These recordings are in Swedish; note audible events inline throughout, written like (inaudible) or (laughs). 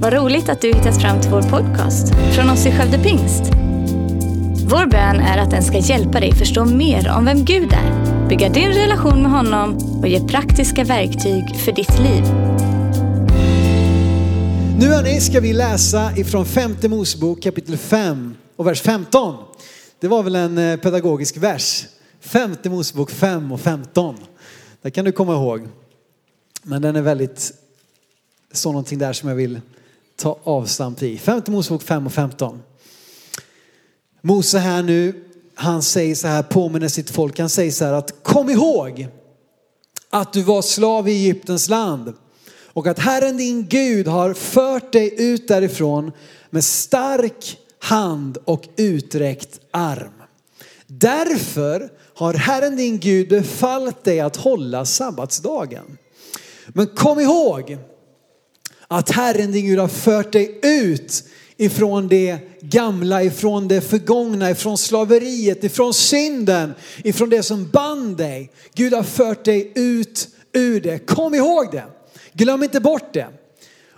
Vad roligt att du hittat fram till vår podcast från oss i Skövde Pingst. Vår bön är att den ska hjälpa dig förstå mer om vem Gud är, bygga din relation med honom och ge praktiska verktyg för ditt liv. Nu hörni ska vi läsa ifrån femte Mosebok kapitel 5 och vers 15. Det var väl en eh, pedagogisk vers. Femte Mosebok 5 och 15. Det kan du komma ihåg. Men den är väldigt, så någonting där som jag vill ta avstamp i. Femte Mosebok 5 och 15. Mose här nu, han säger så här, påminner sitt folk, han säger så här att kom ihåg att du var slav i Egyptens land och att Herren din Gud har fört dig ut därifrån med stark hand och uträckt arm. Därför har Herren din Gud befallt dig att hålla sabbatsdagen. Men kom ihåg att Herren din Gud har fört dig ut ifrån det gamla, ifrån det förgångna, ifrån slaveriet, ifrån synden, ifrån det som band dig. Gud har fört dig ut ur det. Kom ihåg det. Glöm inte bort det.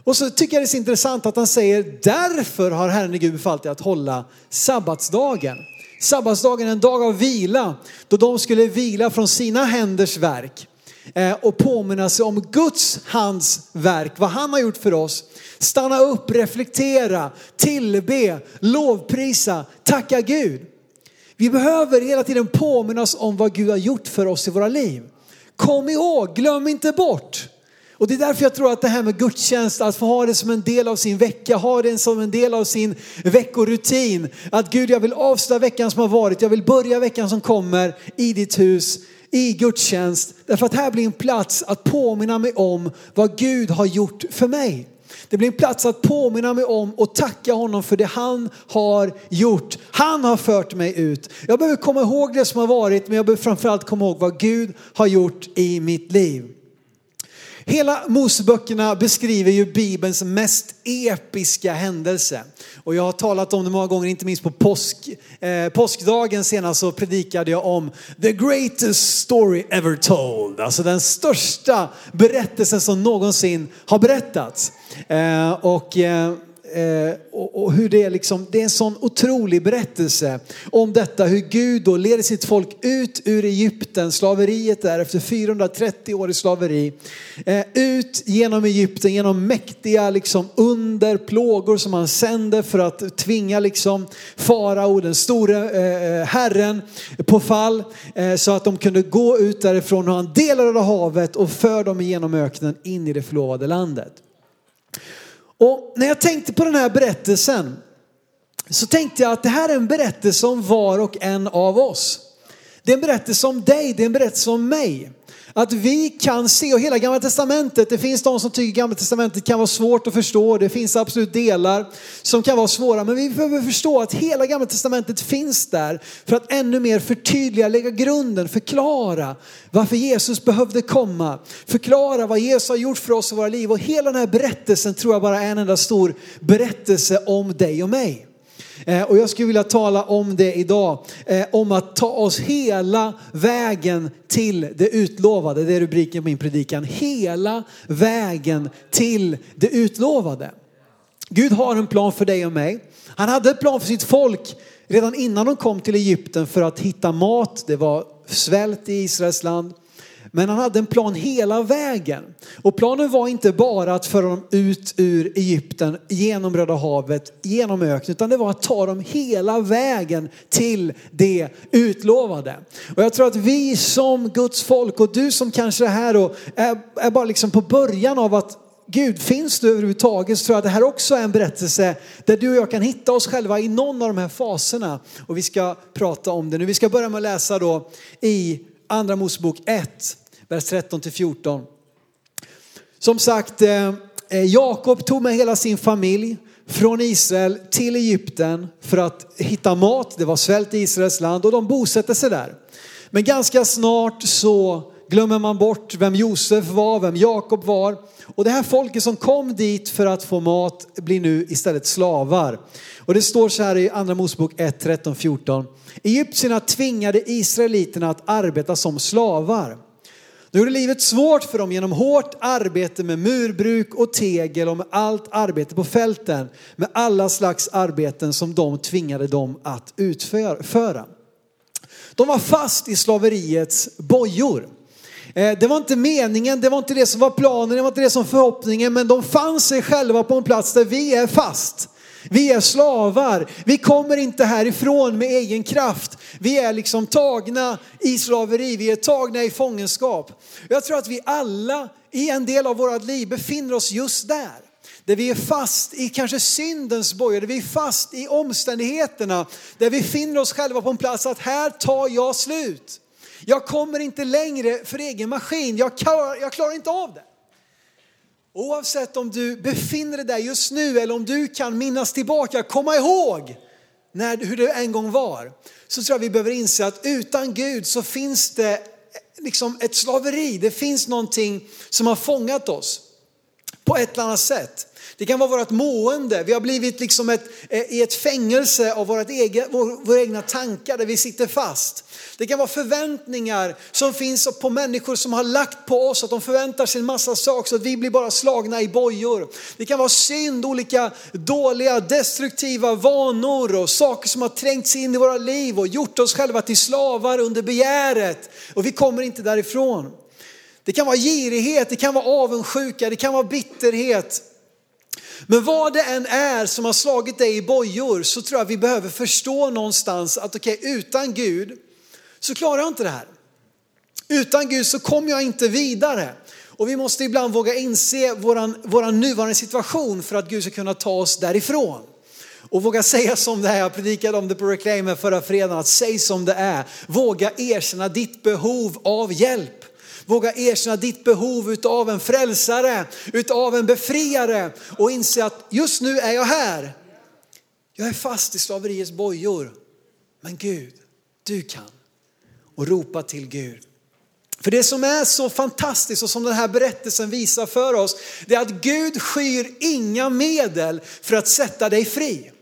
Och så tycker jag det är så intressant att han säger därför har Herren Gud befallt dig att hålla sabbatsdagen. Sabbatsdagen är en dag av vila då de skulle vila från sina händers verk Eh, och påminna sig om Guds hands verk, vad han har gjort för oss. Stanna upp, reflektera, tillbe, lovprisa, tacka Gud. Vi behöver hela tiden påminnas om vad Gud har gjort för oss i våra liv. Kom ihåg, glöm inte bort. Och det är därför jag tror att det här med gudstjänst, att få ha det som en del av sin vecka, ha det som en del av sin veckorutin. Att Gud, jag vill avsluta veckan som har varit, jag vill börja veckan som kommer i ditt hus, i gudstjänst. Därför att här blir en plats att påminna mig om vad Gud har gjort för mig. Det blir en plats att påminna mig om och tacka honom för det han har gjort. Han har fört mig ut. Jag behöver komma ihåg det som har varit men jag behöver framförallt komma ihåg vad Gud har gjort i mitt liv. Hela Moseböckerna beskriver ju Bibelns mest episka händelse. Och jag har talat om det många gånger, inte minst på påsk, eh, påskdagen senast så predikade jag om the greatest story ever told. Alltså den största berättelsen som någonsin har berättats. Eh, och eh, Eh, och, och, hur det är liksom, det är en sån otrolig berättelse om detta hur Gud då leder sitt folk ut ur Egypten, slaveriet där efter 430 år i slaveri. Eh, ut genom Egypten, genom mäktiga liksom under, plågor som han sänder för att tvinga liksom farao, den store eh, eh herren, på fall. Eh, så att de kunde gå ut därifrån och han delade havet och för dem genom öknen in i det förlovade landet. Och när jag tänkte på den här berättelsen så tänkte jag att det här är en berättelse om var och en av oss. Det är en berättelse om dig, det är en berättelse om mig. Att vi kan se, och hela gamla testamentet, det finns de som tycker gamla testamentet kan vara svårt att förstå, det finns absolut delar som kan vara svåra, men vi behöver förstå att hela gamla testamentet finns där för att ännu mer förtydliga, lägga grunden, förklara varför Jesus behövde komma, förklara vad Jesus har gjort för oss i våra liv och hela den här berättelsen tror jag bara är en enda stor berättelse om dig och mig. Eh, och jag skulle vilja tala om det idag, eh, om att ta oss hela vägen till det utlovade. Det är rubriken på min predikan. Hela vägen till det utlovade. Gud har en plan för dig och mig. Han hade en plan för sitt folk redan innan de kom till Egypten för att hitta mat. Det var svält i Israels land. Men han hade en plan hela vägen. Och planen var inte bara att föra dem ut ur Egypten, genom Röda havet, genom öknen, utan det var att ta dem hela vägen till det utlovade. Och jag tror att vi som Guds folk och du som kanske är här och är, är bara liksom på början av att Gud, finns du överhuvudtaget så tror jag att det här också är en berättelse där du och jag kan hitta oss själva i någon av de här faserna. Och vi ska prata om det nu. Vi ska börja med att läsa då i Andra Mosebok 1, vers 13-14. Som sagt, eh, eh, Jakob tog med hela sin familj från Israel till Egypten för att hitta mat. Det var svält i Israels land och de bosatte sig där. Men ganska snart så glömmer man bort vem Josef var, vem Jakob var. Och det här folket som kom dit för att få mat blir nu istället slavar. Och det står så här i andra Mosebok 1, 13, 14. Egyptierna tvingade israeliterna att arbeta som slavar. De gjorde livet svårt för dem genom hårt arbete med murbruk och tegel och med allt arbete på fälten. Med alla slags arbeten som de tvingade dem att utföra. De var fast i slaveriets bojor. Eh, det var inte meningen, det var inte det som var planen, det var inte det som var förhoppningen, men de fann sig själva på en plats där vi är fast. Vi är slavar. Vi kommer inte härifrån med egen kraft. Vi är liksom tagna i slaveri. Vi är tagna i fångenskap. Jag tror att vi alla i en del av vårt liv befinner oss just där. Där vi är fast i kanske syndens bojor, där vi är fast i omständigheterna. Där vi finner oss själva på en plats att här tar jag slut. Jag kommer inte längre för egen maskin. Jag klarar, jag klarar inte av det. Oavsett om du befinner dig där just nu eller om du kan minnas tillbaka, komma ihåg när, hur det en gång var. Så tror jag vi behöver inse att utan Gud så finns det eh, liksom ett slaveri. Det finns någonting som har fångat oss på ett eller annat sätt. Det kan vara vårt mående. Vi har blivit liksom ett, eh, i ett fängelse av vårt egen, våra egna tankar där vi sitter fast. Det kan vara förväntningar som finns på människor som har lagt på oss, att de förväntar sig en massa saker så att vi blir bara slagna i bojor. Det kan vara synd, olika dåliga, destruktiva vanor och saker som har trängt sig in i våra liv och gjort oss själva till slavar under begäret. Och vi kommer inte därifrån. Det kan vara girighet, det kan vara avundsjuka, det kan vara bitterhet. Men vad det än är som har slagit dig i bojor så tror jag vi behöver förstå någonstans att okej, okay, utan Gud så klarar jag inte det här. Utan Gud så kommer jag inte vidare. Och vi måste ibland våga inse våran, våran nuvarande situation för att Gud ska kunna ta oss därifrån. Och våga säga som det är, jag predikade om det på Reclaimer förra fredagen, att säg som det är. Våga erkänna ditt behov av hjälp. Våga erkänna ditt behov utav en frälsare, utav en befriare och inse att just nu är jag här. Jag är fast i slaveriets bojor. Men Gud, du kan och ropa till Gud. För det som är så fantastiskt och som den här berättelsen visar för oss, det är att Gud skyr inga medel för att sätta dig fri.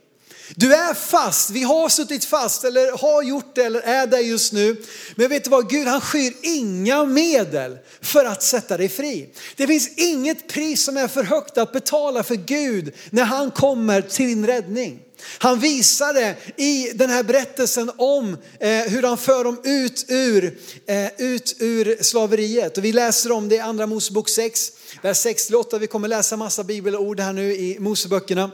Du är fast, vi har suttit fast eller har gjort det eller är där just nu. Men vet du vad, Gud han skyr inga medel för att sätta dig fri. Det finns inget pris som är för högt att betala för Gud när han kommer till din räddning. Han visar det i den här berättelsen om eh, hur han för dem ut ur, eh, ut ur slaveriet. Och vi läser om det i andra Mosebok 6, vers 6-8. Vi kommer läsa massa bibelord här nu i Moseböckerna.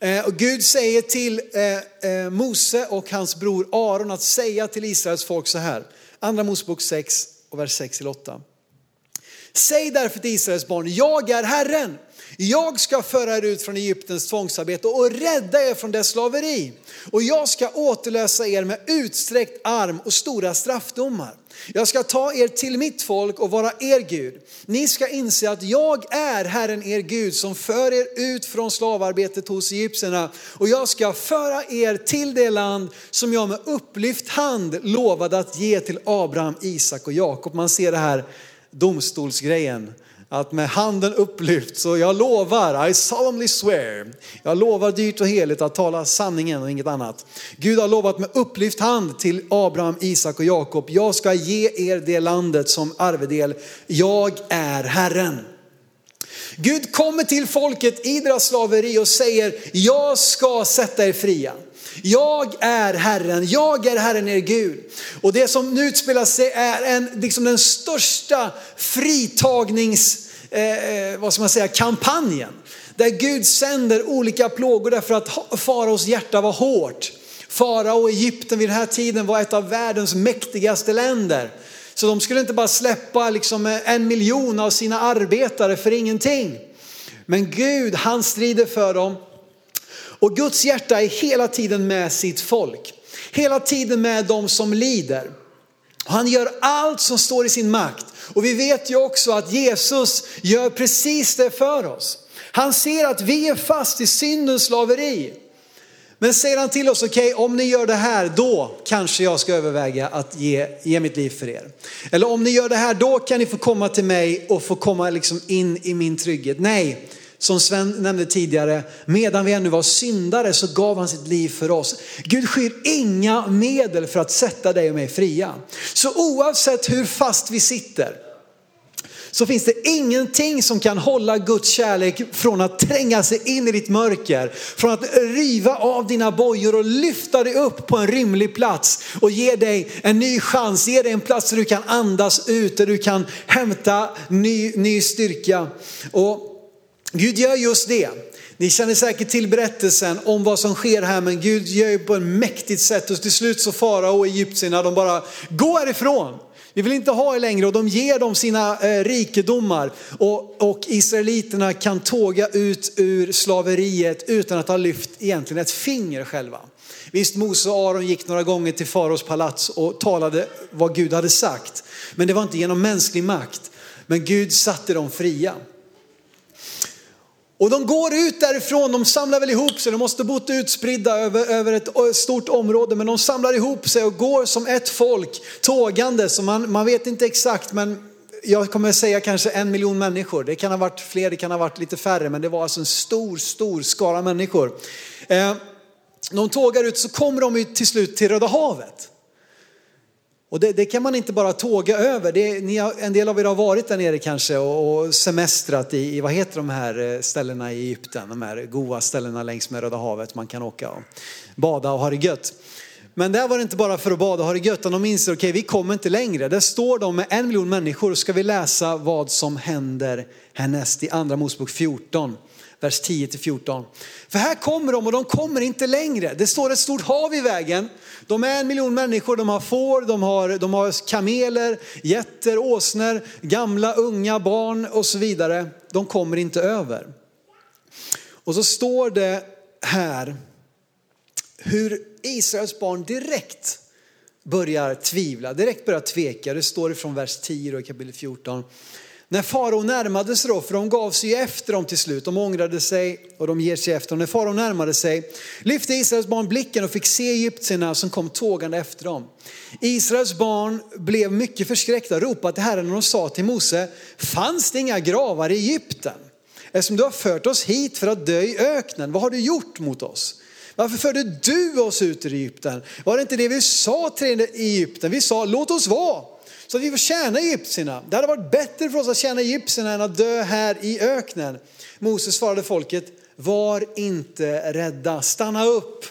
Eh, och Gud säger till eh, eh, Mose och hans bror Aron att säga till Israels folk så här. Andra Mosebok 6 och vers 6-8. Säg därför till Israels barn, jag är Herren. Jag ska föra er ut från Egyptens tvångsarbete och rädda er från dess slaveri. Och jag ska återlösa er med utsträckt arm och stora straffdomar. Jag ska ta er till mitt folk och vara er Gud. Ni ska inse att jag är Herren er Gud som för er ut från slavarbetet hos egyptierna. Och jag ska föra er till det land som jag med upplyft hand lovade att ge till Abraham, Isak och Jakob. Man ser det här domstolsgrejen att med handen upplyft, så jag lovar, I solemnly swear, jag lovar dyrt och heligt att tala sanningen och inget annat. Gud har lovat med upplyft hand till Abraham, Isak och Jakob, jag ska ge er det landet som arvedel. Jag är Herren. Gud kommer till folket i deras slaveri och säger, jag ska sätta er fria. Jag är Herren, jag är Herren er Gud. Och det som nu utspelar sig är en, liksom den största fritagnings, eh, eh vad ska man säga, kampanjen. Där Gud sänder olika plågor därför att faraos hjärta var hårt. Farao och Egypten vid den här tiden var ett av världens mäktigaste länder. Så de skulle inte bara släppa liksom eh, en miljon av sina arbetare för ingenting. Men Gud, han strider för dem och Guds hjärta är hela tiden med sitt folk. Hela tiden med de som lider. Han gör allt som står i sin makt. Och vi vet ju också att Jesus gör precis det för oss. Han ser att vi är fast i syndens slaveri. Men säger han till oss, okej okay, om ni gör det här, då kanske jag ska överväga att ge, ge mitt liv för er. Eller om ni gör det här, då kan ni få komma till mig och få komma liksom in i min trygghet. Nej, som Sven nämnde tidigare, medan vi ännu var syndare så gav han sitt liv för oss. Gud skyr inga medel för att sätta dig och mig fria. Så oavsett hur fast vi sitter, så finns det ingenting som kan hålla Guds kärlek från att tränga sig in i ditt mörker. Från att riva av dina bojor och lyfta dig upp på en rymlig plats och ge dig en ny chans, ge dig en plats där du kan andas ut, där du kan hämta ny, ny styrka. Och Gud gör just det. Ni känner säkert till berättelsen om vad som sker här, men Gud gör ju på ett mäktigt sätt och till slut så farao och egyptierna, de bara, gå härifrån. Vi vill inte ha er längre och de ger dem sina eh, rikedomar och, och israeliterna kan tåga ut ur slaveriet utan att ha lyft egentligen ett finger själva. Visst, Mose och Aron gick några gånger till faraos palats och talade vad Gud hade sagt. Men det var inte genom mänsklig makt. Men Gud satte dem fria. Och de går ut därifrån, de samlar väl ihop sig, de måste bott utspridda över, över ett stort område, men de samlar ihop sig och går som ett folk tågande, så man, man vet inte exakt, men jag kommer säga kanske en miljon människor. Det kan ha varit fler, det kan ha varit lite färre, men det var alltså en stor, stor skara människor. Eh, de tågar ut så kommer de till slut till Röda havet. Och det, det, kan man inte bara tåga över. Det, ni har, en del av er har varit där nere kanske och, och semestrat i, i, vad heter de här eh, ställena i Egypten? De här goa ställena längs med Röda havet. Man kan åka och bada och ha det gött. Men där var det inte bara för att bada och ha det gött, utan de inser, okej okay, vi kommer inte längre. Där står de med en miljon människor och ska vi läsa vad som händer härnäst i andra Mosebok 14 vers 10 till 14. För här kommer de och de kommer inte längre. Det står ett stort hav i vägen. De är en miljon människor, de har får, de har, de har kameler, getter, åsnor, gamla, unga, barn och så vidare. De kommer inte över. Och så står det här hur Israels barn direkt börjar tvivla, direkt börjar tveka. Det står ifrån vers 10 i kapitel 14. När farao närmade sig då, för de gav sig efter dem till slut, de ångrade sig och de ger sig efter dem. När farao närmade sig lyfte Israels barn blicken och fick se egyptierna som kom tågande efter dem. Israels barn blev mycket förskräckta och ropade till Herren och de sa till Mose, fanns det inga gravar i Egypten? Eftersom du har fört oss hit för att dö i öknen, vad har du gjort mot oss? Varför förde du oss ut ur Egypten? Var det inte det vi sa till Egypten? Vi sa, låt oss vara så att vi får tjäna egyptierna. Det hade varit bättre för oss att tjäna egyptierna än att dö här i öknen. Moses svarade folket, var inte rädda, stanna upp.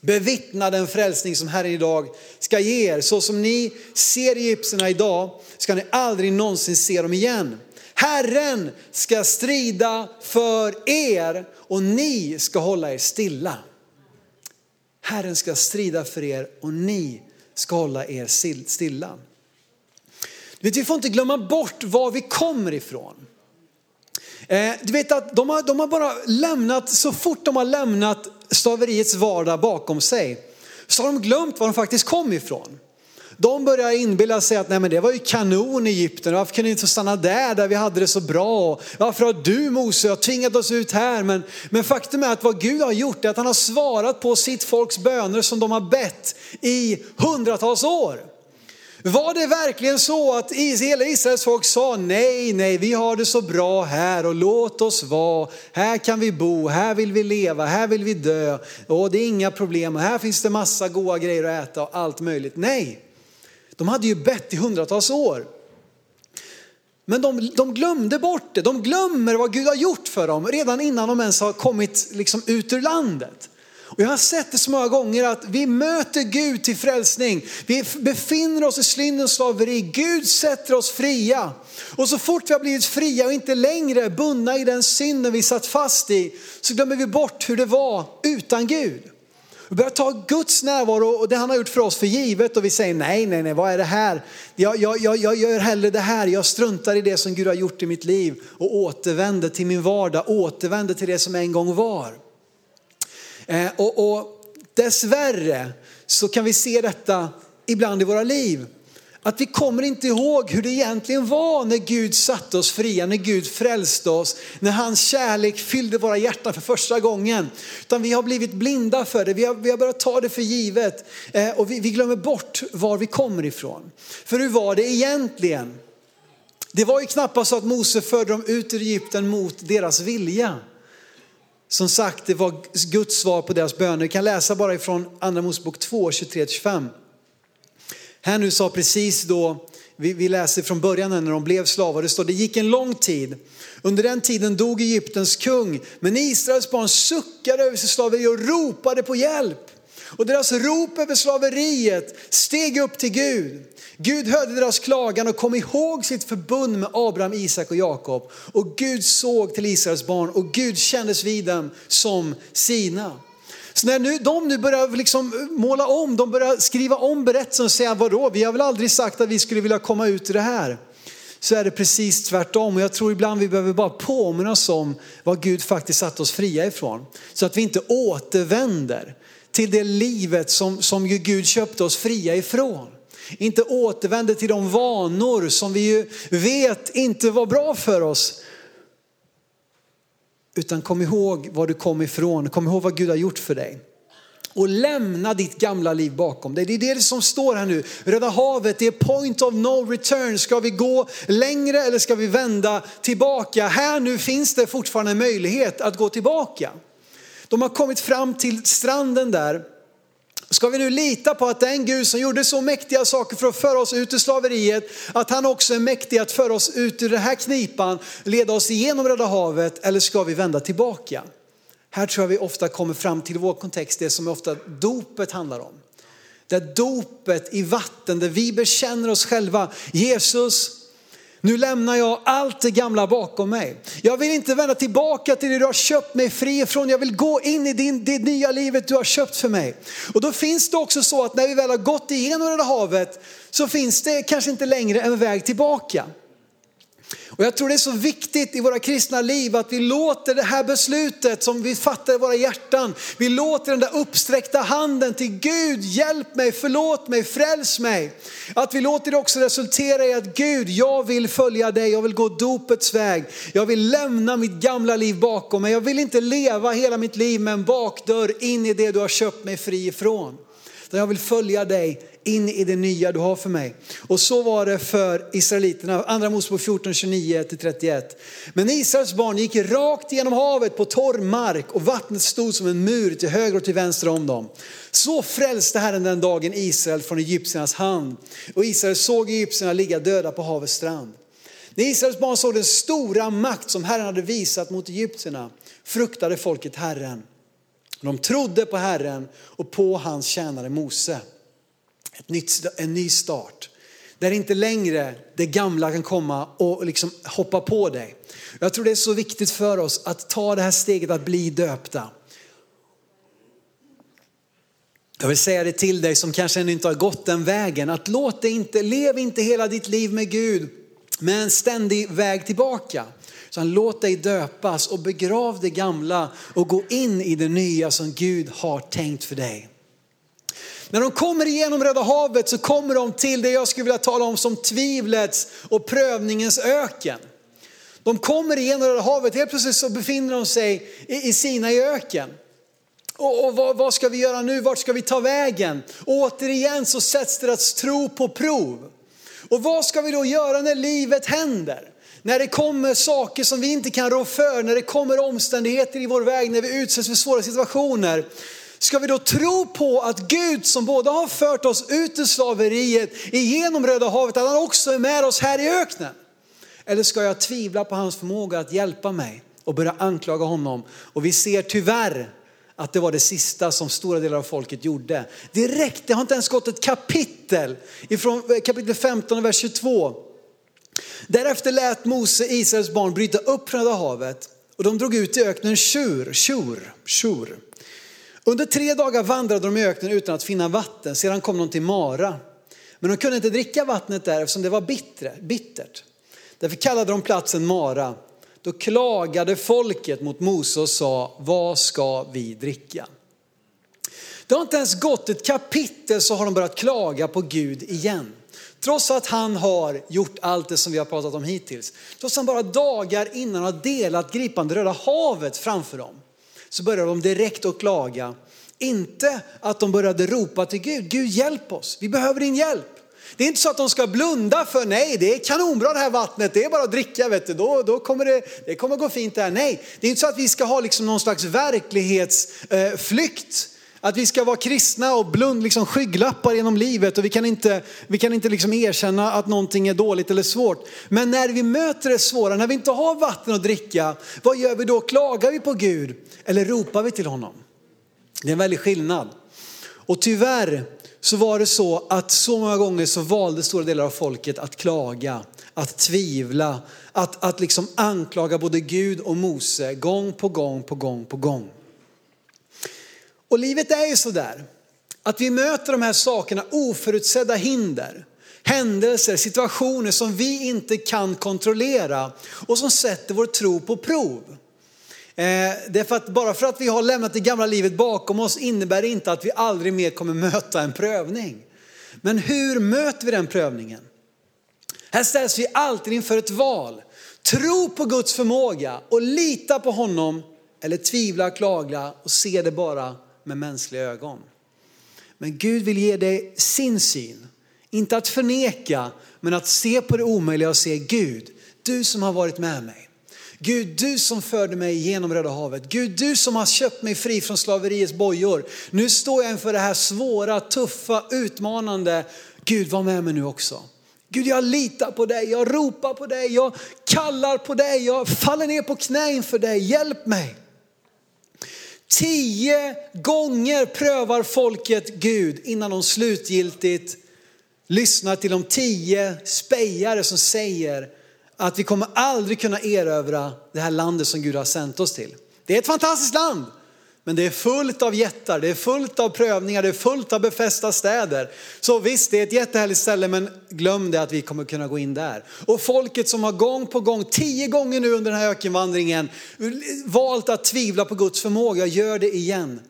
Bevittna den frälsning som Herren idag ska ge er. Så som ni ser egyptierna idag ska ni aldrig någonsin se dem igen. Herren ska strida för er och ni ska hålla er stilla. Herren ska strida för er och ni ska hålla er stilla vet, vi får inte glömma bort var vi kommer ifrån. Eh, du vet att de har, de har bara lämnat, så fort de har lämnat slaveriets vardag bakom sig, så har de glömt var de faktiskt kom ifrån. De börjar inbilla sig att nej men det var ju kanon i Egypten, varför kunde vi inte stanna där, där vi hade det så bra? Varför har du Mose tvingat oss ut här? Men, men faktum är att vad Gud har gjort är att han har svarat på sitt folks böner som de har bett i hundratals år. Var det verkligen så att hela Israels folk sa nej, nej, vi har det så bra här och låt oss vara. Här kan vi bo, här vill vi leva, här vill vi dö. Och det är inga problem, här finns det massa goda grejer att äta och allt möjligt. Nej, de hade ju bett i hundratals år. Men de, de, glömde bort det, de glömmer vad Gud har gjort för dem redan innan de ens har kommit liksom ut ur landet. Och jag har sett det så många gånger att vi möter Gud till frälsning. Vi befinner oss i syndens slaveri. Gud sätter oss fria. Och så fort vi har blivit fria och inte längre bundna i den synden vi satt fast i så glömmer vi bort hur det var utan Gud. Vi börjar ta Guds närvaro och det han har gjort för oss för givet och vi säger nej, nej, nej, vad är det här? Jag, jag, jag, jag gör hellre det här, jag struntar i det som Gud har gjort i mitt liv och återvänder till min vardag, återvänder till det som en gång var. Eh, och, och dessvärre så kan vi se detta ibland i våra liv. Att vi kommer inte ihåg hur det egentligen var när Gud satte oss fria, när Gud frälste oss, när hans kärlek fyllde våra hjärtan för första gången. Utan vi har blivit blinda för det, vi har, vi har börjat ta det för givet eh, och vi, vi glömmer bort var vi kommer ifrån. För hur var det egentligen? Det var ju knappast så att Mose förde dem ut ur Egypten mot deras vilja. Som sagt, det var Guds svar på deras böner. Vi kan läsa bara ifrån andra Mosebok 2, 23-25. Här nu sa precis då, vi, läser från början när de blev slavar, det står det gick en lång tid. Under den tiden dog Egyptens kung, men Israels barn suckade över sitt slaveri och ropade på hjälp. Och deras rop över slaveriet steg upp till Gud. Gud hörde deras klagan och kom ihåg sitt förbund med Abraham, Isak och Jakob. Och Gud såg till Israels barn och Gud kändes vid dem som sina. Så när nu, de nu börjar liksom måla om, de börjar skriva om berättelsen och säga vadå, vi har väl aldrig sagt att vi skulle vilja komma ut ur det här. Så är det precis tvärtom och jag tror ibland vi behöver bara påminna oss om vad Gud faktiskt satt oss fria ifrån. Så att vi inte återvänder till det livet som, som Gud köpte oss fria ifrån. Inte återvänder till de vanor som vi ju vet inte var bra för oss. Utan kom ihåg var du kom ifrån, kom ihåg vad Gud har gjort för dig. Och lämna ditt gamla liv bakom dig. Det är det som står här nu. Röda havet, det är point of no return. Ska vi gå längre eller ska vi vända tillbaka? Här nu finns det fortfarande möjlighet att gå tillbaka. De har kommit fram till stranden där. Ska vi nu lita på att den Gud som gjorde så mäktiga saker för att föra oss ut ur slaveriet, att han också är mäktig att föra oss ut ur den här knipan, leda oss igenom Röda havet, eller ska vi vända tillbaka? Här tror jag vi ofta kommer fram till vår kontext, det som ofta dopet handlar om. Det dopet i vatten, där vi bekänner oss själva. Jesus, nu lämnar jag allt det gamla bakom mig. Jag vill inte vända tillbaka till det du har köpt mig fri ifrån. Jag vill gå in i din, det nya livet du har köpt för mig. Och då finns det också så att när vi väl har gått igenom det havet så finns det kanske inte längre en väg tillbaka. Och jag tror det är så viktigt i våra kristna liv att vi låter det här beslutet som vi fattar i våra hjärtan, vi låter den där uppsträckta handen till Gud, hjälp mig, förlåt mig, fräls mig. Att vi låter det också resultera i att Gud, jag vill följa dig, jag vill gå dopets väg, jag vill lämna mitt gamla liv bakom mig, jag vill inte leva hela mitt liv med en bakdörr in i det du har köpt mig fri ifrån. Jag vill följa dig in i det nya du har för mig. Och så var det för Israeliterna, andra Mosebok 14, 29-31. Men Israels barn gick rakt genom havet på torr mark och vattnet stod som en mur till höger och till vänster om dem. Så frälste Herren den dagen Israel från egyptiernas hand. Och Israel såg egyptierna ligga döda på havets strand. När Israels barn såg den stora makt som Herren hade visat mot egyptierna fruktade folket Herren. De trodde på Herren och på hans tjänare Mose. Ett nytt, en ny start. Där inte längre det gamla kan komma och liksom hoppa på dig. Jag tror det är så viktigt för oss att ta det här steget att bli döpta. Jag vill säga det till dig som kanske ännu inte har gått den vägen, att låt det inte, lev inte hela ditt liv med Gud med en ständig väg tillbaka. Så låt dig döpas och begrav det gamla och gå in i det nya som Gud har tänkt för dig. När de kommer igenom Röda havet så kommer de till det jag skulle vilja tala om som tvivlets och prövningens öken. De kommer igenom Röda havet, helt plötsligt så befinner de sig i, i Sina i öken. Och, och vad, vad, ska vi göra nu? Vart ska vi ta vägen? Och återigen så sätts deras tro på prov. Och vad ska vi då göra när livet händer? När det kommer saker som vi inte kan rå för, när det kommer omständigheter i vår väg, när vi utsätts för svåra situationer. Ska vi då tro på att Gud som både har fört oss ut ur slaveriet igenom Röda havet, att han också är med oss här i öknen? Eller ska jag tvivla på hans förmåga att hjälpa mig och börja anklaga honom? Och vi ser tyvärr att det var det sista som stora delar av folket gjorde. Direkt, det har inte ens gått ett kapitel ifrån eh, kapitel 15 vers 22. Därefter lät Mose Israels barn bryta upp Röda havet och de drog ut i öknen Shur, Shur, Shur. Under tre dagar vandrade de i öknen utan att finna vatten. Sedan kom de till Mara. Men de kunde inte dricka vattnet där eftersom det var bittre, bittert. Därför kallade de platsen Mara. Då klagade folket mot Mose och sa, vad ska vi dricka? Det har inte ens gått ett kapitel så har de börjat klaga på Gud igen. Trots att han har gjort allt det som vi har pratat om hittills. Trots att han bara dagar innan har delat gripande Röda havet framför dem så började de direkt att klaga. Inte att de började ropa till Gud, Gud hjälp oss, vi behöver din hjälp. Det är inte så att de ska blunda för, nej det är kanonbra det här vattnet, det är bara att dricka, vet du. Då, då kommer det, det kommer gå fint det här. Nej, det är inte så att vi ska ha liksom någon slags verklighetsflykt. Att vi ska vara kristna och blund, liksom skygglappar genom livet och vi kan inte, vi kan inte liksom erkänna att någonting är dåligt eller svårt. Men när vi möter det svåra, när vi inte har vatten att dricka, vad gör vi då? Klagar vi på Gud eller ropar vi till honom? Det är en väldig skillnad. Och tyvärr så var det så att så många gånger så valde stora delar av folket att klaga, att tvivla, att, att liksom anklaga både Gud och Mose gång på gång på gång på gång. Och livet är ju sådär att vi möter de här sakerna, oförutsedda hinder, händelser, situationer som vi inte kan kontrollera och som sätter vår tro på prov. Eh, det är för att bara för att vi har lämnat det gamla livet bakom oss innebär det inte att vi aldrig mer kommer möta en prövning. Men hur möter vi den prövningen? Här ställs vi alltid inför ett val. Tro på Guds förmåga och lita på honom eller tvivla, klaga och se det bara med mänskliga ögon. Men Gud vill ge dig sin syn. Inte att förneka, men att se på det omöjliga och se Gud, du som har varit med mig. Gud, du som förde mig genom Röda havet. Gud, du som har köpt mig fri från slaveriets bojor. Nu står jag inför det här svåra, tuffa, utmanande. Gud, var med mig nu också. Gud, jag litar på dig, jag ropar på dig, jag kallar på dig, jag faller ner på knä inför dig. Hjälp mig. Tio gånger prövar folket Gud innan de slutgiltigt lyssnar till de tio spejare som säger att vi kommer aldrig kunna erövra det här landet som Gud har sänt oss till. Det är ett fantastiskt land, men det är fullt av jättar, det är fullt av prövningar, det är fullt av befästa städer. Så visst, det är ett jättehärligt ställe, men glöm det att vi kommer kunna gå in där. Och folket som har gång på gång, tio gånger nu under den här ökenvandringen, valt att tvivla på Guds förmåga, gör det igen.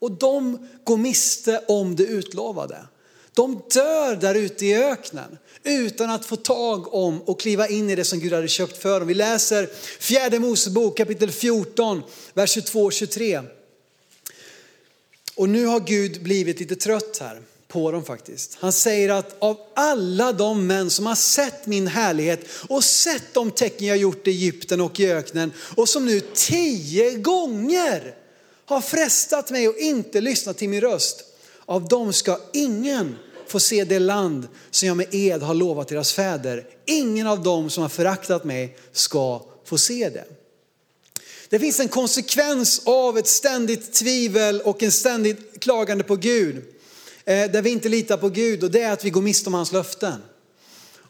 Och de går miste om det utlovade. De dör där ute i öknen utan att få tag om och kliva in i det som Gud hade köpt för dem. Vi läser fjärde Mosebok kapitel 14, vers 22 och 23. Och nu har Gud blivit lite trött här på dem faktiskt. Han säger att av alla de män som har sett min härlighet och sett de tecken jag gjort i Egypten och i öknen och som nu tio gånger har frestat mig och inte lyssnat till min röst. Av dem ska ingen få se det land som jag med ed har lovat deras fäder. Ingen av dem som har föraktat mig ska få se det. Det finns en konsekvens av ett ständigt tvivel och en ständigt klagande på Gud. Eh, där vi inte litar på Gud och det är att vi går miste om hans löften.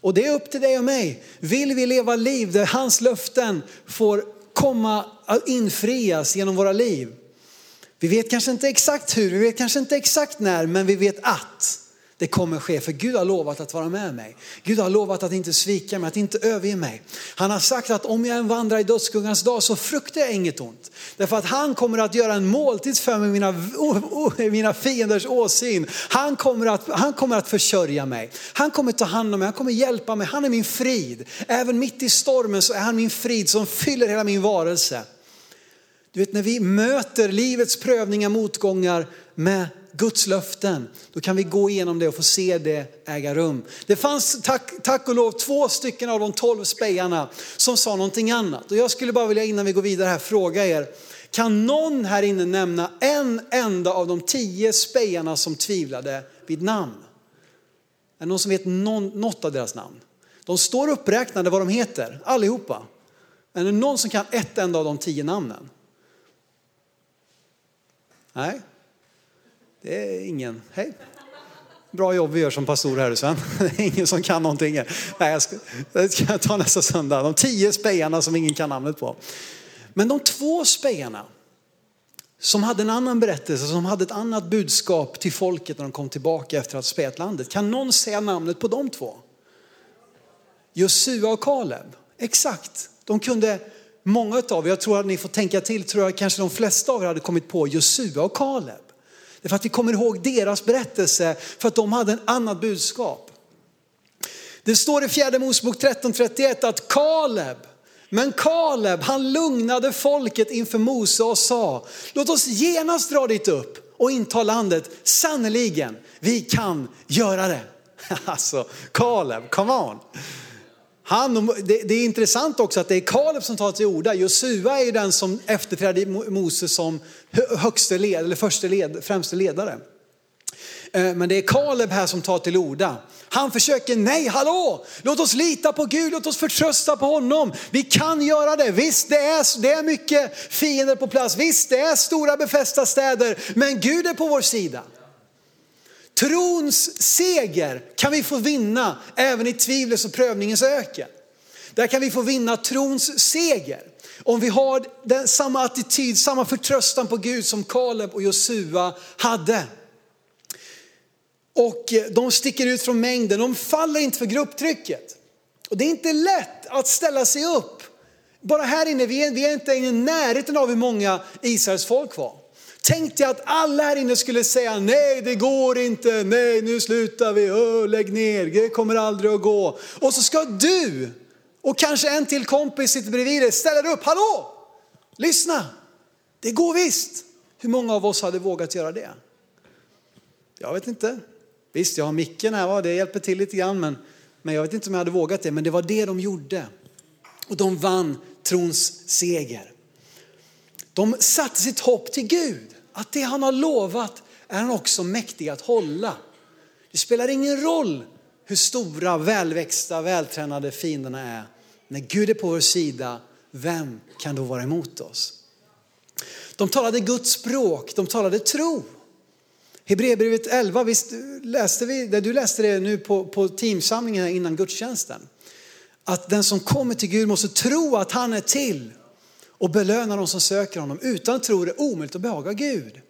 Och det är upp till dig och mig. Vill vi leva liv där hans löften får komma att infrias genom våra liv? Vi vet kanske inte exakt hur, vi vet kanske inte exakt när, men vi vet att det kommer ske. För Gud har lovat att vara med mig. Gud har lovat att inte svika mig, att inte överge mig. Han har sagt att om jag än vandrar i dödsskuggans dag så fruktar jag inget ont. Därför att han kommer att göra en måltid för mig, mina, mina fienders åsyn. Han kommer, att, han kommer att försörja mig. Han kommer ta hand om mig, han kommer hjälpa mig. Han är min frid. Även mitt i stormen så är han min frid som fyller hela min varelse. Du vet när vi möter livets prövningar, motgångar med Guds löften, då kan vi gå igenom det och få se det äga rum. Det fanns tack, tack och lov två stycken av de tolv spejarna som sa någonting annat. Och jag skulle bara vilja innan vi går vidare här fråga er, kan någon här inne nämna en enda av de tio spejarna som tvivlade vid namn? Är det någon som vet någon, något av deras namn? De står uppräknade vad de heter, allihopa. Är det någon som kan ett enda av de tio namnen? Nej, det är ingen. Hej. Bra jobb vi gör som pastor här Sven. (laughs) Det är ingen som kan någonting. Nej, jag ska, det ska jag ta nästa söndag. De tio spejarna som ingen kan namnet på. Men de två spejarna som hade en annan berättelse, som hade ett annat budskap till folket när de kom tillbaka efter att ha spejat landet. Kan någon säga namnet på de två? Josua och Kaleb. Exakt. De kunde, många av er, jag tror att ni får tänka till, tror jag kanske de flesta av er hade kommit på Josua och Kaleb. Det är för att vi kommer ihåg deras berättelse för att de hade en annat budskap. Det står i fjärde Mosebok 13.31 att Kaleb, men Kaleb han lugnade folket inför Mose och sa, låt oss genast dra dit upp och inta landet. Sannerligen, vi kan göra det. (laughs) Alltså, Kaleb, come on. Han, det, det, är intressant också att det är Kaleb som tar till orda. Josua är den som efterträdde Moses som högste led, eller första led, främste ledare. Eh, men det är Kaleb här som tar till orda. Han försöker, nej hallå, låt oss lita på Gud, låt oss förtrösta på honom. Vi kan göra det. Visst, det är, det är mycket fiender på plats. Visst, det är stora befästa städer, men Gud är på vår sida. Trons seger kan vi få vinna även i tvivlets och prövningens öken. Där kan vi få vinna trons seger. Om vi har den, samma attityd, samma förtröstan på Gud som Kaleb och Josua hade. Och eh, de sticker ut från mängden, de faller inte för grupptrycket. Och det är inte lätt att ställa sig upp. Bara här inne, vi är, vi är inte i närheten av hur många Israels folk var. Tänk dig att alla här inne skulle säga nej det går inte, nej nu slutar vi, Öh, lägg ner, det kommer aldrig att gå. Och så ska du och kanske en till kompis sitter bredvid dig, ställer upp, hallå, lyssna, det går visst. Hur många av oss hade vågat göra det? Jag vet inte. Visst, jag har micken här, det hjälper till lite grann, men, men jag vet inte om jag hade vågat det. Men det var det de gjorde. Och de vann trons seger. De satte sitt hopp till Gud. Att det han har lovat är han också mäktig att hålla. Det spelar ingen roll hur stora, välväxta, vältränade fienderna är. När Gud är på vår sida, vem kan då vara emot oss? De talade Guds språk, de talade tro. Hebreerbrevet 11, visst läste vi, det, du läste det nu på, på teamsamlingen innan gudstjänsten. Att den som kommer till Gud måste tro att han är till och belöna de som söker honom. Utan tro är det omöjligt att behaga Gud.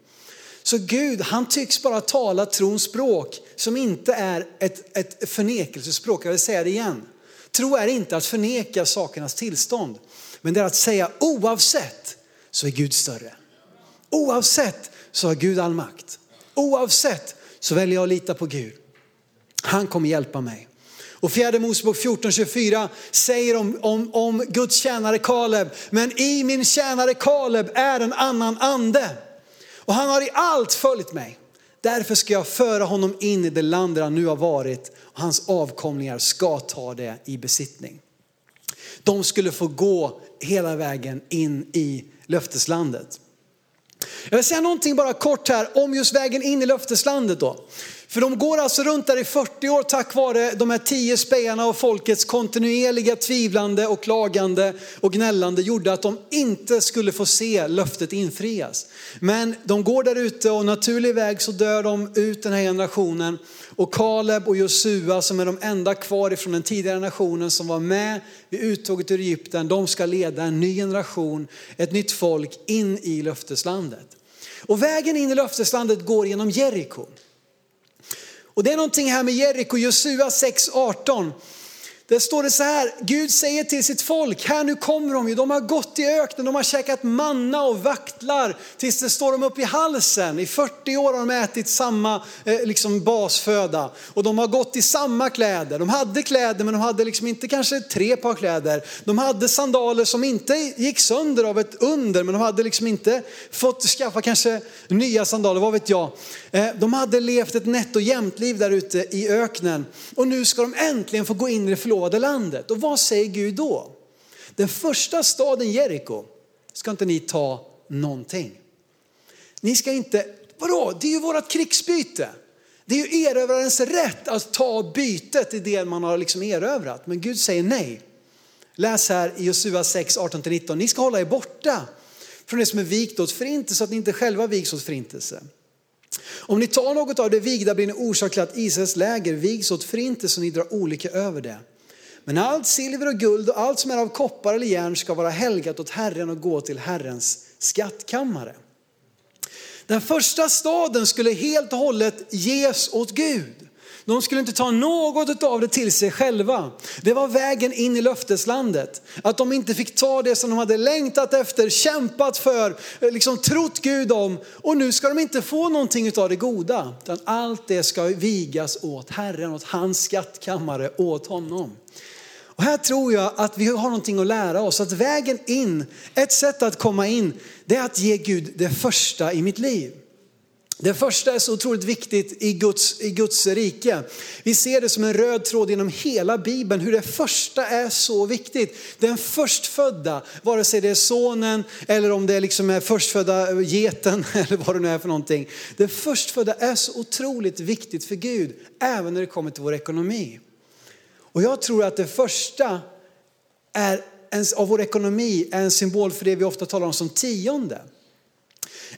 Så Gud, han tycks bara tala trons språk som inte är ett, ett förnekelsespråk. Jag vill säga det igen. Tro är inte att förneka sakernas tillstånd, men det är att säga oavsett så är Gud större. Oavsett så har Gud all makt. Oavsett så väljer jag att lita på Gud. Han kommer hjälpa mig. Och fjärde Mosebok 14.24 säger om, om, om Guds tjänare Kaleb, men i min tjänare Kaleb är en annan ande. Och han har i allt följt mig. Därför ska jag föra honom in i det land där han nu har varit och hans avkomlingar ska ta det i besittning. De skulle få gå hela vägen in i löfteslandet. Jag vill säga någonting bara kort här om just vägen in i löfteslandet då. För de går alltså runt där i 40 år tack vare de här tio spejarna och folkets kontinuerliga tvivlande och klagande och gnällande gjorde att de inte skulle få se löftet infrias. Men de går där ute och naturlig väg så dör de ut den här generationen. Och Kaleb och Josua som är de enda kvar ifrån den tidigare generationen som var med vid uttåget ur Egypten, de ska leda en ny generation, ett nytt folk in i löfteslandet. Och vägen in i löfteslandet går genom Jeriko. Och det är någonting här med Jeriko, Josua 6.18. Där står det så här, Gud säger till sitt folk, här nu kommer de ju, de har gått i öknen, de har käkat manna och vaktlar tills det står dem upp i halsen. I 40 år har de ätit samma eh, liksom basföda och de har gått i samma kläder. De hade kläder men de hade liksom inte kanske tre par kläder. De hade sandaler som inte gick sönder av ett under men de hade liksom inte fått skaffa kanske nya sandaler, vad vet jag. Eh, de hade levt ett nätt och jämnt liv där ute i öknen och nu ska de äntligen få gå in i det förlovade landet. Och vad säger Gud då? Den första staden Jeriko ska inte ni ta någonting. Ni ska inte, vadå, det är ju vårat krigsbyte. Det är ju erövrarens rätt att ta bytet i det man har liksom erövrat. Men Gud säger nej. Läs här i Josua 6, 18-19. Ni ska hålla er borta från det som är vikt åt förintelse så att ni inte själva viks åt förintelse. Om ni tar något av det vigda blir ni orsak till att Israels läger vigs åt förintelse och ni drar olika över det. Men allt silver och guld och allt som är av koppar eller järn ska vara helgat åt Herren och gå till Herrens skattkammare. Den första staden skulle helt och hållet ges åt Gud. De skulle inte ta något av det till sig själva. Det var vägen in i löfteslandet. Att de inte fick ta det som de hade längtat efter, kämpat för, eh, liksom trott Gud om. Och nu ska de inte få någonting av det goda. Utan allt det ska vigas åt Herren, åt hans skattkammare, åt honom. Och här tror jag att vi har någonting att lära oss. Att vägen in, ett sätt att komma in, det är att ge Gud det första i mitt liv. Det första är så otroligt viktigt i Guds, i Guds rike. Vi ser det som en röd tråd genom hela Bibeln, hur det första är så viktigt. Den förstfödda, vare sig det är sonen eller om det liksom är förstfödda geten (laughs) eller vad det nu är för någonting. Det förstfödda är så otroligt viktigt för Gud, även när det kommer till vår ekonomi. Och jag tror att det första är, av vår ekonomi är en symbol för det vi ofta talar om som tionde.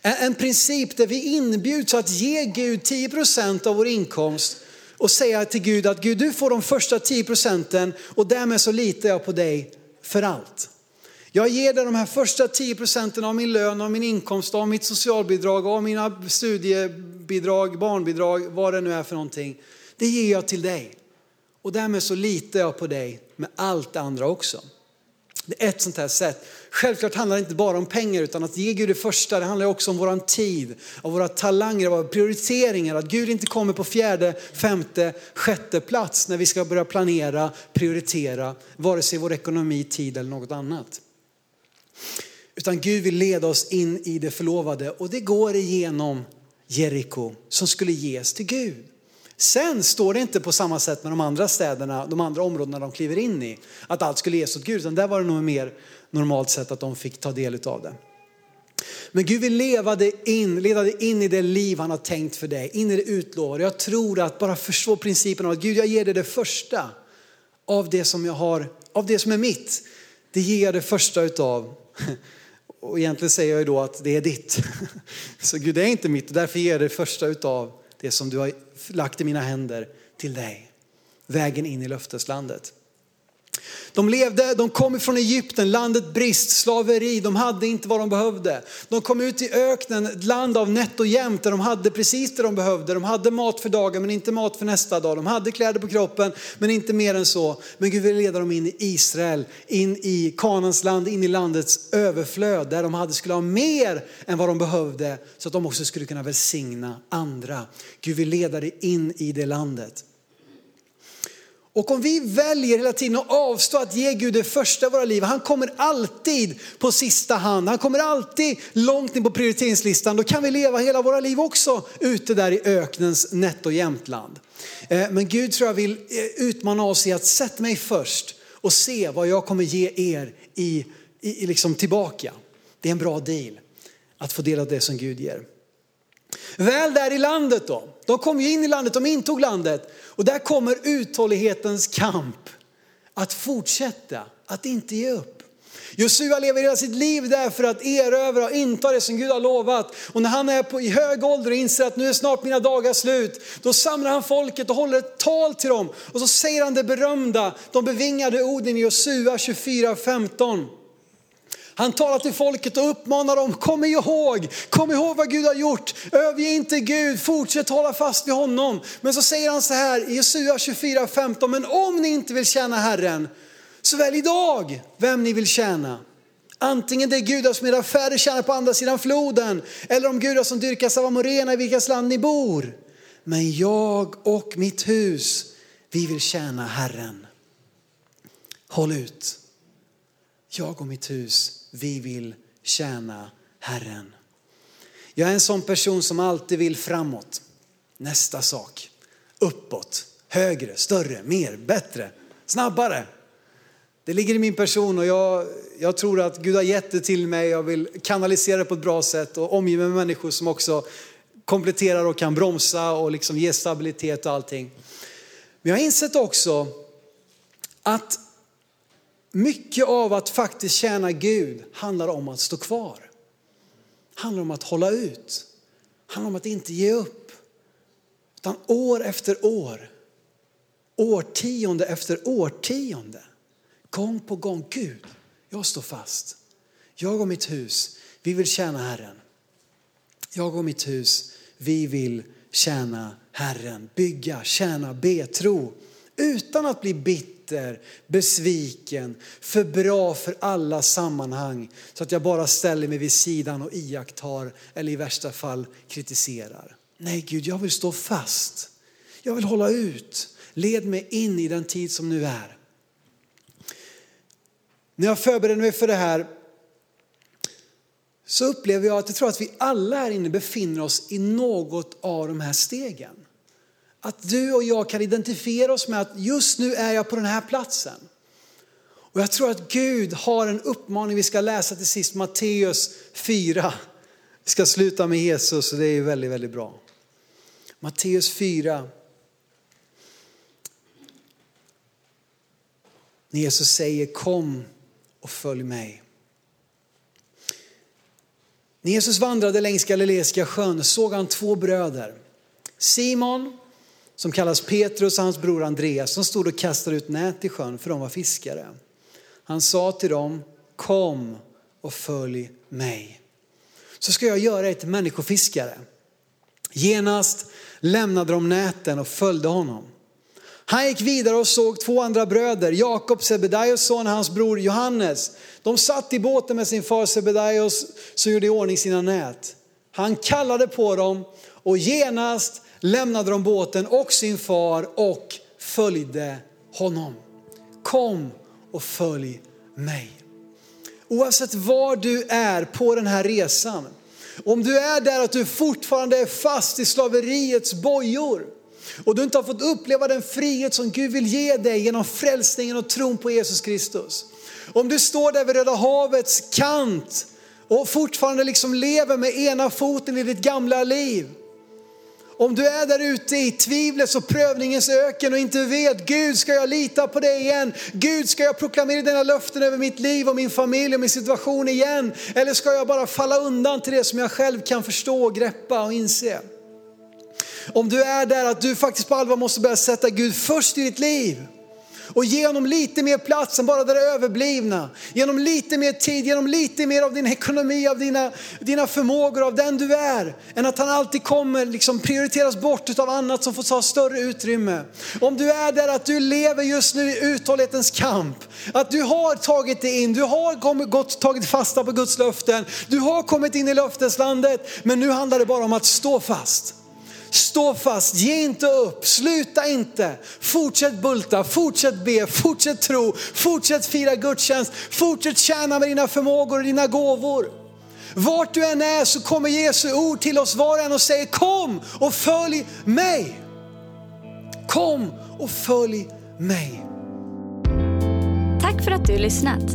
En princip där vi inbjuds att ge Gud 10% av vår inkomst och säga till Gud att Gud du får de första 10 procenten och därmed så litar jag på dig för allt. Jag ger dig de här första 10 procenten av min lön, av min inkomst, av mitt socialbidrag, av mina studiebidrag, barnbidrag, vad det nu är för någonting. Det ger jag till dig. Och därmed så litar jag på dig med allt det andra också. Det är ett sånt här sätt. Självklart handlar det inte bara om pengar utan att ge Gud det första. Det handlar också om våran tid, om våra talanger, våra prioriteringar. Att Gud inte kommer på fjärde, femte, sjätte plats när vi ska börja planera, prioritera, vare sig vår ekonomi, tid eller något annat. Utan Gud vill leda oss in i det förlovade och det går igenom Jeriko som skulle ges till Gud. Sen står det inte på samma sätt med de andra städerna, de andra områdena de kliver in i, att allt skulle ges åt Gud, utan där var det nog mer normalt sett att de fick ta del av det. Men Gud vill leva dig in, leda dig in i det liv han har tänkt för dig, in i det utlovade. Jag tror att bara förstå principen av att Gud jag ger dig det första av det som jag har, av det som är mitt. Det ger jag det första utav. Och egentligen säger jag ju då att det är ditt. (laughs) Så Gud det är inte mitt, därför ger jag det första utav det som du har lagt i mina händer till dig. Vägen in i löfteslandet. De levde, de kom ifrån Egypten, landet brist, slaveri, de hade inte vad de behövde. De kom ut i öknen, ett land av nätt och jämnt där de hade precis det de behövde. De hade mat för dagen men inte mat för nästa dag. De hade kläder på kroppen men inte mer än så. Men Gud ville leda dem in i Israel, in i Kanans land, in i landets överflöd där de hade, skulle ha mer än vad de behövde så att de också skulle kunna välsigna andra. Gud vill leda dig in i det landet. Och om vi väljer hela tiden att avstå att ge Gud det första i våra liv, han kommer alltid på sista hand, han kommer alltid långt ner på prioriteringslistan, då kan vi leva hela våra liv också ute där i öknens nätt och jämtland. Eh, men Gud tror jag vill eh, utmana oss i att sätta mig först och se vad jag kommer ge er i, i, liksom tillbaka. Det är en bra deal att få del av det som Gud ger. Väl där i landet då, de kom ju in i landet, de intog landet och där kommer uthållighetens kamp att fortsätta, att inte ge upp. Josua lever hela sitt liv där för att erövra och inta det som Gud har lovat. Och när han är på, i hög ålder och inser att nu är snart mina dagar slut, då samlar han folket och håller ett tal till dem. Och så säger han det berömda, de bevingade orden i Josua 24.15. Han talar till folket och uppmanar dem, kom ihåg, kom ihåg vad Gud har gjort. Överge inte Gud, fortsätt hålla fast vid honom. Men så säger han så här i Jesua 24.15, men om ni inte vill tjäna Herren, så välj idag vem ni vill tjäna. Antingen det är gudar som era fäder tjänar på andra sidan floden, eller de gudar som dyrkas av amorena i vilkas land ni bor. Men jag och mitt hus, vi vill tjäna Herren. Håll ut. Jag och mitt hus, vi vill tjäna Herren. Jag är en sån person som alltid vill framåt. Nästa sak. Uppåt. Högre, större, mer, bättre, snabbare. Det ligger i min person och jag, jag tror att Gud har gett det till mig. Jag vill kanalisera det på ett bra sätt och omge mig med människor som också kompletterar och kan bromsa och liksom ge stabilitet och allting. Men jag har insett också att mycket av att faktiskt tjäna Gud handlar om att stå kvar. Handlar om att hålla ut. Handlar om att inte ge upp. Utan år efter år, årtionde efter årtionde, gång på gång, Gud, jag står fast. Jag och mitt hus, vi vill tjäna Herren. Jag och mitt hus, vi vill tjäna Herren. Bygga, tjäna, be, tro. Utan att bli bitter bitter, besviken, för bra för alla sammanhang så att jag bara ställer mig vid sidan och iakttar eller i värsta fall kritiserar. Nej Gud, jag vill stå fast. Jag vill hålla ut. Led mig in i den tid som nu är. När jag förberedde mig för det här så upplever jag att jag tror att vi alla här inne befinner oss i något av de här stegen. Att du och jag kan identifiera oss med att just nu är jag på den här platsen. Och jag tror att Gud har en uppmaning vi ska läsa till sist, Matteus 4. Vi ska sluta med Jesus och det är väldigt, väldigt bra. Matteus 4. När Jesus säger kom och följ mig. När Jesus vandrade längs Galileiska sjön såg han två bröder. Simon, som kallas Petrus och hans bror Andreas, som stod och kastade ut nät i sjön för de var fiskare. Han sa till dem, kom och följ mig. Så ska jag göra er till människofiskare. Genast lämnade de näten och följde honom. Han gick vidare och såg två andra bröder, Jakob, Sebedaios son och hans bror Johannes. De satt i båten med sin far Sebedaios som gjorde i ordning sina nät. Han kallade på dem och genast lämnade de båten och sin far och följde honom. Kom och följ mig. Oavsett var du är på den här resan, om du är där att du fortfarande är fast i slaveriets bojor och du inte har fått uppleva den frihet som Gud vill ge dig genom frälsningen och tron på Jesus Kristus. Om du står där vid Röda havets kant och fortfarande liksom lever med ena foten i ditt gamla liv om du är där ute i tvivlets och prövningens öken och inte vet, Gud ska jag lita på dig igen? Gud ska jag proklamera dina löften över mitt liv och min familj och min situation igen? Eller ska jag bara falla undan till det som jag själv kan förstå, greppa och inse? Om du är där att du faktiskt på allvar måste börja sätta Gud först i ditt liv och ge honom lite mer plats än bara det överblivna. Genom lite mer tid, genom lite mer av din ekonomi, av dina, dina förmågor, av den du är. Än att han alltid kommer liksom prioriteras bort av annat som får ta större utrymme. Om du är där att du lever just nu i uthållighetens kamp. Att du har tagit dig in, du har kommit, gått, tagit fasta på Guds löften. Du har kommit in i löfteslandet men nu handlar det bara om att stå fast. Stå fast, ge inte upp, sluta inte. Fortsätt bulta, fortsätt be, fortsätt tro, fortsätt fira gudstjänst, fortsätt tjäna med dina förmågor och dina gåvor. Vart du än är så kommer Jesu ord till oss var och en och säger kom och följ mig. Kom och följ mig. Tack för att du lyssnat.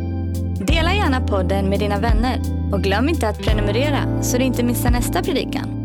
Dela gärna podden med dina vänner och glöm inte att prenumerera så du inte missar nästa predikan.